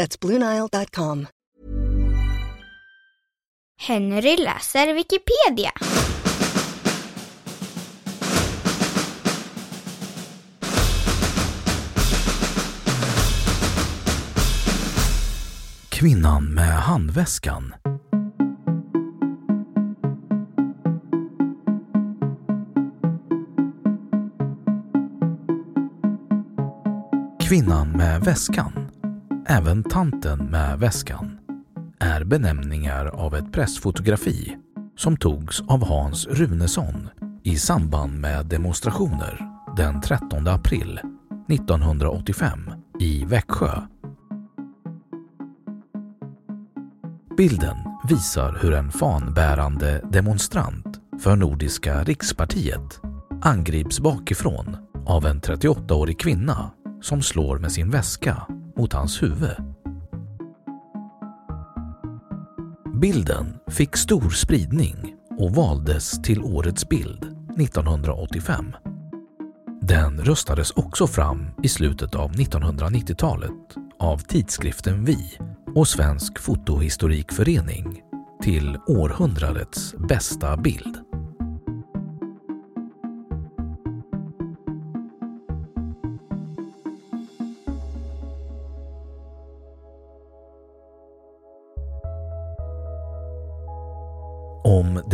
That's BlueNile.com. Henry läser Wikipedia. Kvinnan med handväskan. Kvinnan med väskan, även tanten med väskan, är benämningar av ett pressfotografi som togs av Hans Runesson i samband med demonstrationer den 13 april 1985 i Växjö. Bilden visar hur en fanbärande demonstrant för Nordiska rikspartiet angrips bakifrån av en 38-årig kvinna som slår med sin väska mot hans huvud. Bilden fick stor spridning och valdes till årets bild 1985. Den röstades också fram i slutet av 1990-talet av tidskriften Vi och Svensk fotohistorikförening till århundradets bästa bild.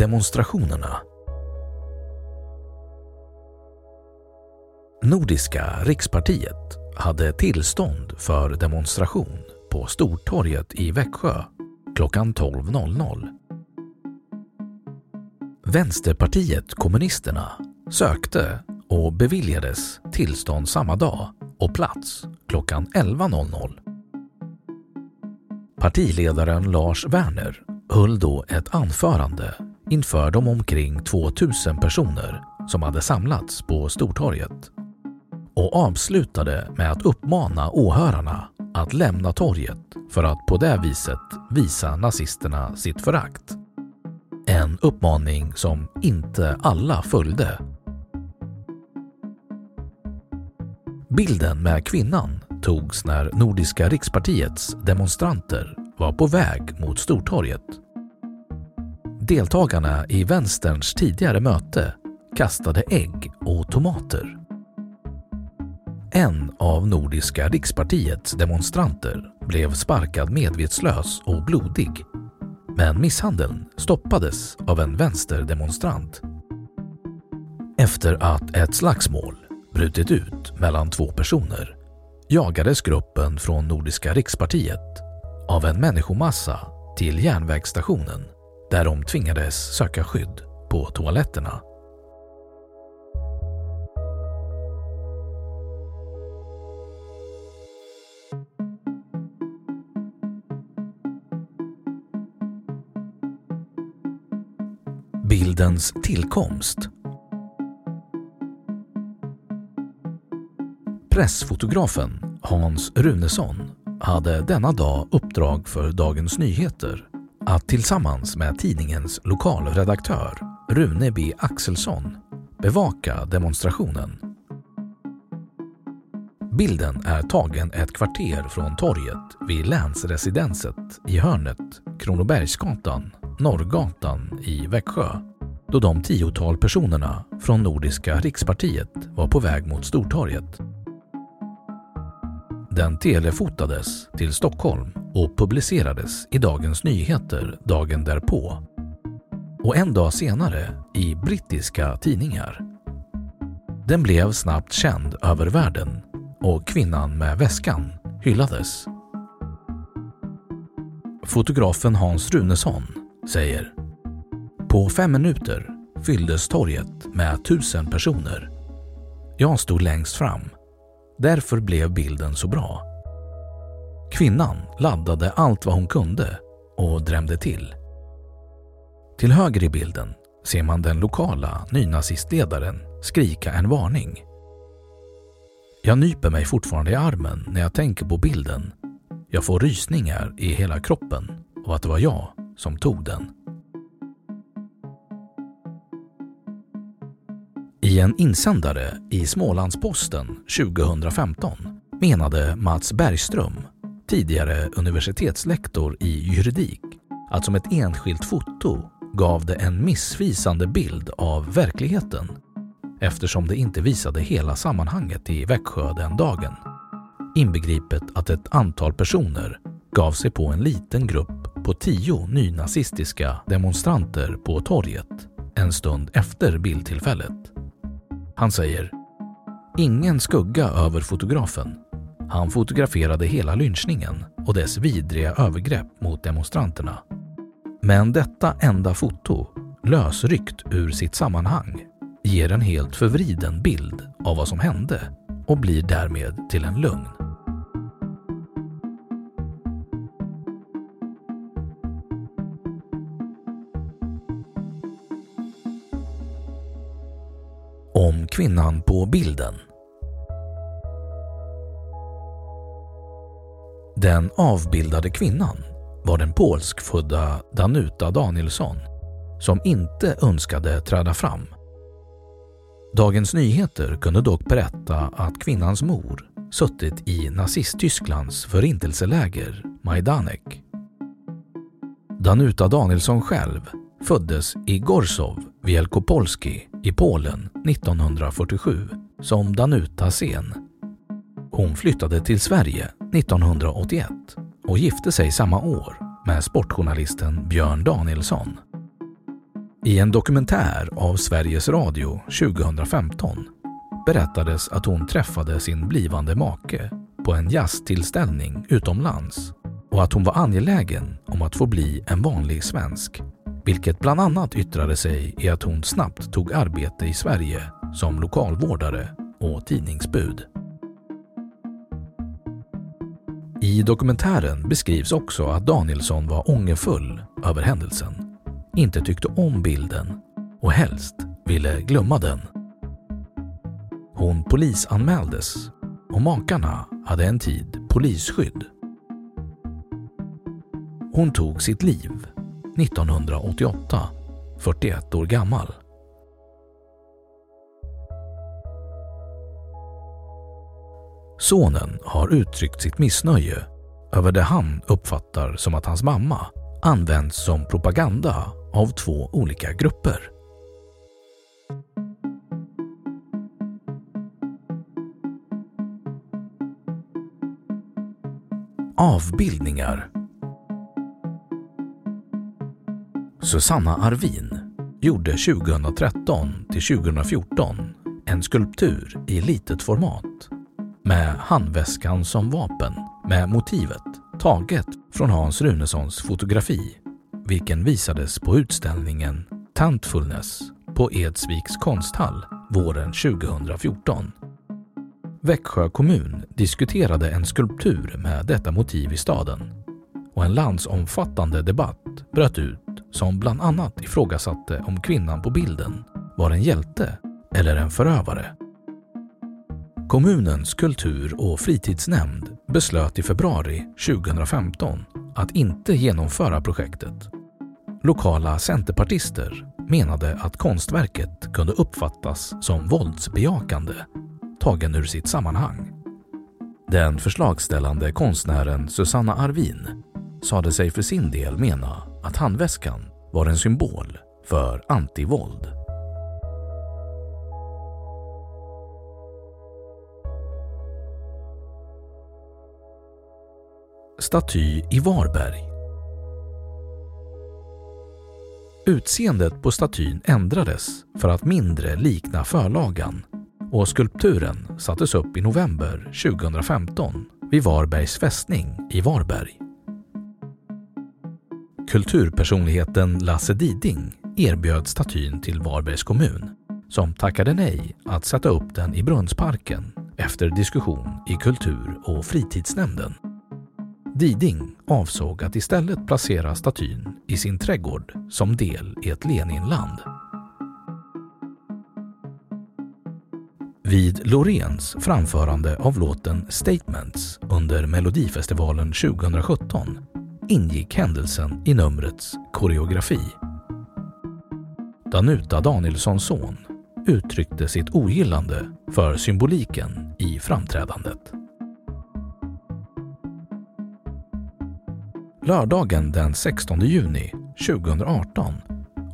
Demonstrationerna Nordiska rikspartiet hade tillstånd för demonstration på Stortorget i Växjö klockan 12.00. Vänsterpartiet kommunisterna sökte och beviljades tillstånd samma dag och plats klockan 11.00. Partiledaren Lars Werner höll då ett anförande inför de omkring 2000 personer som hade samlats på Stortorget och avslutade med att uppmana åhörarna att lämna torget för att på det viset visa nazisterna sitt förakt. En uppmaning som inte alla följde. Bilden med kvinnan togs när Nordiska rikspartiets demonstranter var på väg mot Stortorget. Deltagarna i vänsterns tidigare möte kastade ägg och tomater. En av Nordiska rikspartiets demonstranter blev sparkad medvetslös och blodig. Men misshandeln stoppades av en vänsterdemonstrant. Efter att ett slagsmål brutit ut mellan två personer jagades gruppen från Nordiska rikspartiet av en människomassa till järnvägsstationen där de tvingades söka skydd på toaletterna. Bildens tillkomst Pressfotografen Hans Runesson hade denna dag uppdrag för Dagens Nyheter att tillsammans med tidningens lokalredaktör Rune B Axelsson bevaka demonstrationen. Bilden är tagen ett kvarter från torget vid länsresidenset i hörnet Kronobergsgatan, Norrgatan i Växjö då de tiotal personerna från Nordiska rikspartiet var på väg mot Stortorget. Den telefotades till Stockholm och publicerades i Dagens Nyheter dagen därpå och en dag senare i brittiska tidningar. Den blev snabbt känd över världen och kvinnan med väskan hyllades. Fotografen Hans Runesson säger På fem minuter fylldes torget med tusen personer. Jag stod längst fram. Därför blev bilden så bra. Kvinnan laddade allt vad hon kunde och drämde till. Till höger i bilden ser man den lokala nynazistledaren skrika en varning. Jag nyper mig fortfarande i armen när jag tänker på bilden. Jag får rysningar i hela kroppen och att det var jag som tog den. I en insändare i Smålandsposten 2015 menade Mats Bergström, tidigare universitetslektor i juridik, att som ett enskilt foto gav det en missvisande bild av verkligheten eftersom det inte visade hela sammanhanget i Växjö den dagen. Inbegripet att ett antal personer gav sig på en liten grupp på tio nynazistiska demonstranter på torget en stund efter bildtillfället. Han säger “Ingen skugga över fotografen. Han fotograferade hela lynchningen och dess vidriga övergrepp mot demonstranterna. Men detta enda foto, lösryckt ur sitt sammanhang, ger en helt förvriden bild av vad som hände och blir därmed till en lögn. Om kvinnan på bilden Den avbildade kvinnan var den polskfödda Danuta Danielsson som inte önskade träda fram. Dagens Nyheter kunde dock berätta att kvinnans mor suttit i Nazisttysklands förintelseläger Majdanek. Danuta Danielsson själv föddes i Gorzow Wielkopolski i Polen 1947 som Danuta Sen. Hon flyttade till Sverige 1981 och gifte sig samma år med sportjournalisten Björn Danielsson. I en dokumentär av Sveriges Radio 2015 berättades att hon träffade sin blivande make på en jazztillställning utomlands och att hon var angelägen om att få bli en vanlig svensk, vilket bland annat yttrade sig i att hon snabbt tog arbete i Sverige som lokalvårdare och tidningsbud. I dokumentären beskrivs också att Danielsson var ångerfull över händelsen, inte tyckte om bilden och helst ville glömma den. Hon polisanmäldes och makarna hade en tid polisskydd. Hon tog sitt liv 1988, 41 år gammal. Sonen har uttryckt sitt missnöje över det han uppfattar som att hans mamma används som propaganda av två olika grupper. Avbildningar Susanna Arvin gjorde 2013 till 2014 en skulptur i litet format med handväskan som vapen med motivet taget från Hans Runessons fotografi vilken visades på utställningen Tantfulness på Edsviks konsthall våren 2014. Växjö kommun diskuterade en skulptur med detta motiv i staden och en landsomfattande debatt bröt ut som bland annat ifrågasatte om kvinnan på bilden var en hjälte eller en förövare. Kommunens kultur och fritidsnämnd beslöt i februari 2015 att inte genomföra projektet. Lokala centerpartister menade att konstverket kunde uppfattas som våldsbejakande, tagen ur sitt sammanhang. Den förslagställande konstnären Susanna Arvin sade sig för sin del mena att handväskan var en symbol för antivåld. Staty i Varberg Utseendet på statyn ändrades för att mindre likna förlagan och skulpturen sattes upp i november 2015 vid Varbergs fästning i Varberg. Kulturpersonligheten Lasse Diding erbjöd statyn till Varbergs kommun som tackade nej att sätta upp den i Brunnsparken efter diskussion i kultur och fritidsnämnden. Diding avsåg att istället placera statyn i sin trädgård som del i ett Leninland. Vid Loreens framförande av låten Statements under Melodifestivalen 2017 ingick händelsen i numrets koreografi. Danuta Danielssons son uttryckte sitt ogillande för symboliken i framträdandet. Lördagen den 16 juni 2018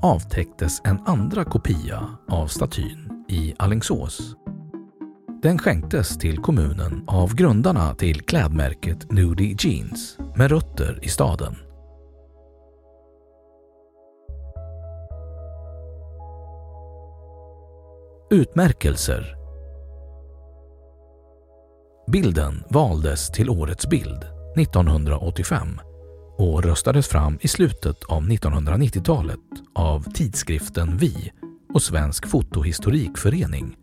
avtäcktes en andra kopia av statyn i Allingsås. Den skänktes till kommunen av grundarna till klädmärket Nudie Jeans med rötter i staden. Utmärkelser Bilden valdes till Årets bild 1985 och röstades fram i slutet av 1990-talet av tidskriften Vi och Svensk fotohistorikförening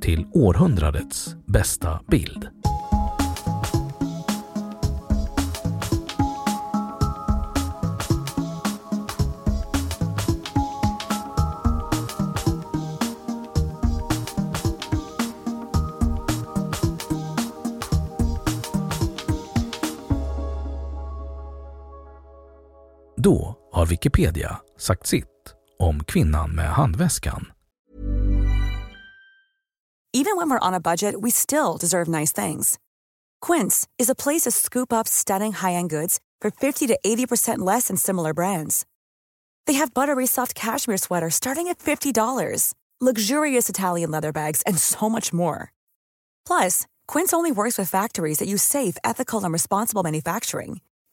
till århundradets bästa bild. Då har Wikipedia sagt sitt om kvinnan med handväskan. Even when we're on a budget we still deserve nice things. Quince is a place to scoop up stunning high-end goods for 50 to 80% less than similar brands. They have buttery soft cashmere sweaters starting at $50, luxurious Italian leather bags, and so much more. Plus, Quince only works with factories that use safe, ethical, and responsible manufacturing.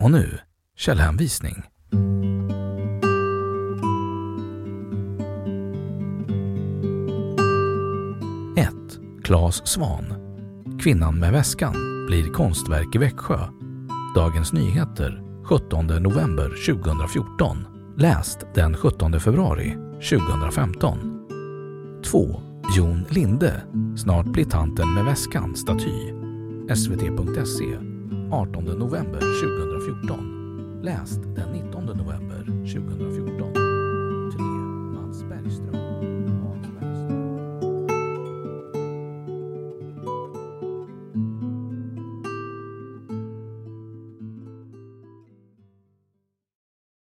Och nu källhänvisning. 1. Claes Svan. Kvinnan med väskan blir konstverk i Växjö. Dagens Nyheter 17 november 2014. Läst den 17 februari 2015. 2. Jon Linde. Snart blir tanten med väskan staty. svt.se 18 november 2014. Läst den 19 november 2014.